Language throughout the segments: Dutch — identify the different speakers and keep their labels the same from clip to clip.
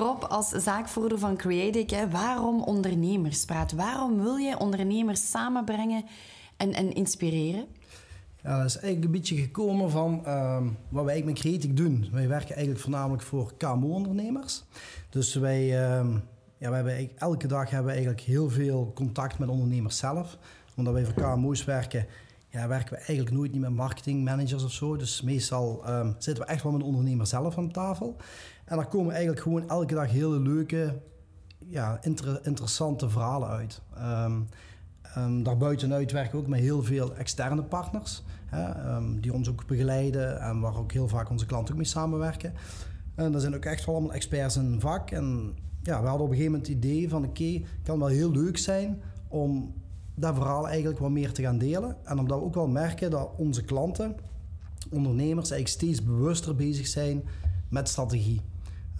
Speaker 1: als zaakvoerder van Creatic, hè, waarom ondernemerspraat? Waarom wil je ondernemers samenbrengen en, en inspireren?
Speaker 2: Ja, dat is eigenlijk een beetje gekomen van ehm, wat wij eigenlijk met Creatic doen. Wij werken eigenlijk voornamelijk voor KMO-ondernemers. Dus wij, ehm, ja, wij hebben elke dag hebben we eigenlijk heel veel contact met ondernemers zelf. Omdat wij voor KMO's werken, ja, werken we eigenlijk nooit niet met marketingmanagers of zo. Dus meestal ehm, zitten we echt wel met de ondernemer zelf aan tafel. En daar komen eigenlijk gewoon elke dag hele leuke, ja, interessante verhalen uit. Um, um, daarbuitenuit werken we ook met heel veel externe partners. Hè, die ons ook begeleiden en waar ook heel vaak onze klanten ook mee samenwerken. En dat zijn ook echt wel allemaal experts in vak. En ja, we hadden op een gegeven moment het idee van... oké, het kan wel heel leuk zijn om dat verhaal eigenlijk wat meer te gaan delen. En omdat we ook wel merken dat onze klanten, ondernemers, eigenlijk steeds bewuster bezig zijn met strategie.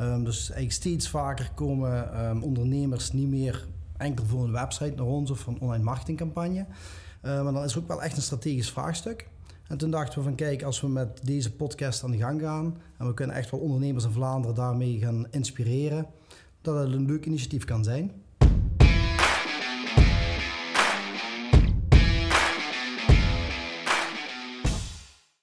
Speaker 2: Um, dus eigenlijk steeds vaker komen um, ondernemers niet meer enkel voor een website naar ons of voor een online marketingcampagne. Uh, maar dan is het ook wel echt een strategisch vraagstuk. En toen dachten we van kijk, als we met deze podcast aan de gang gaan en we kunnen echt wel ondernemers in Vlaanderen daarmee gaan inspireren, dat het een leuk initiatief kan zijn.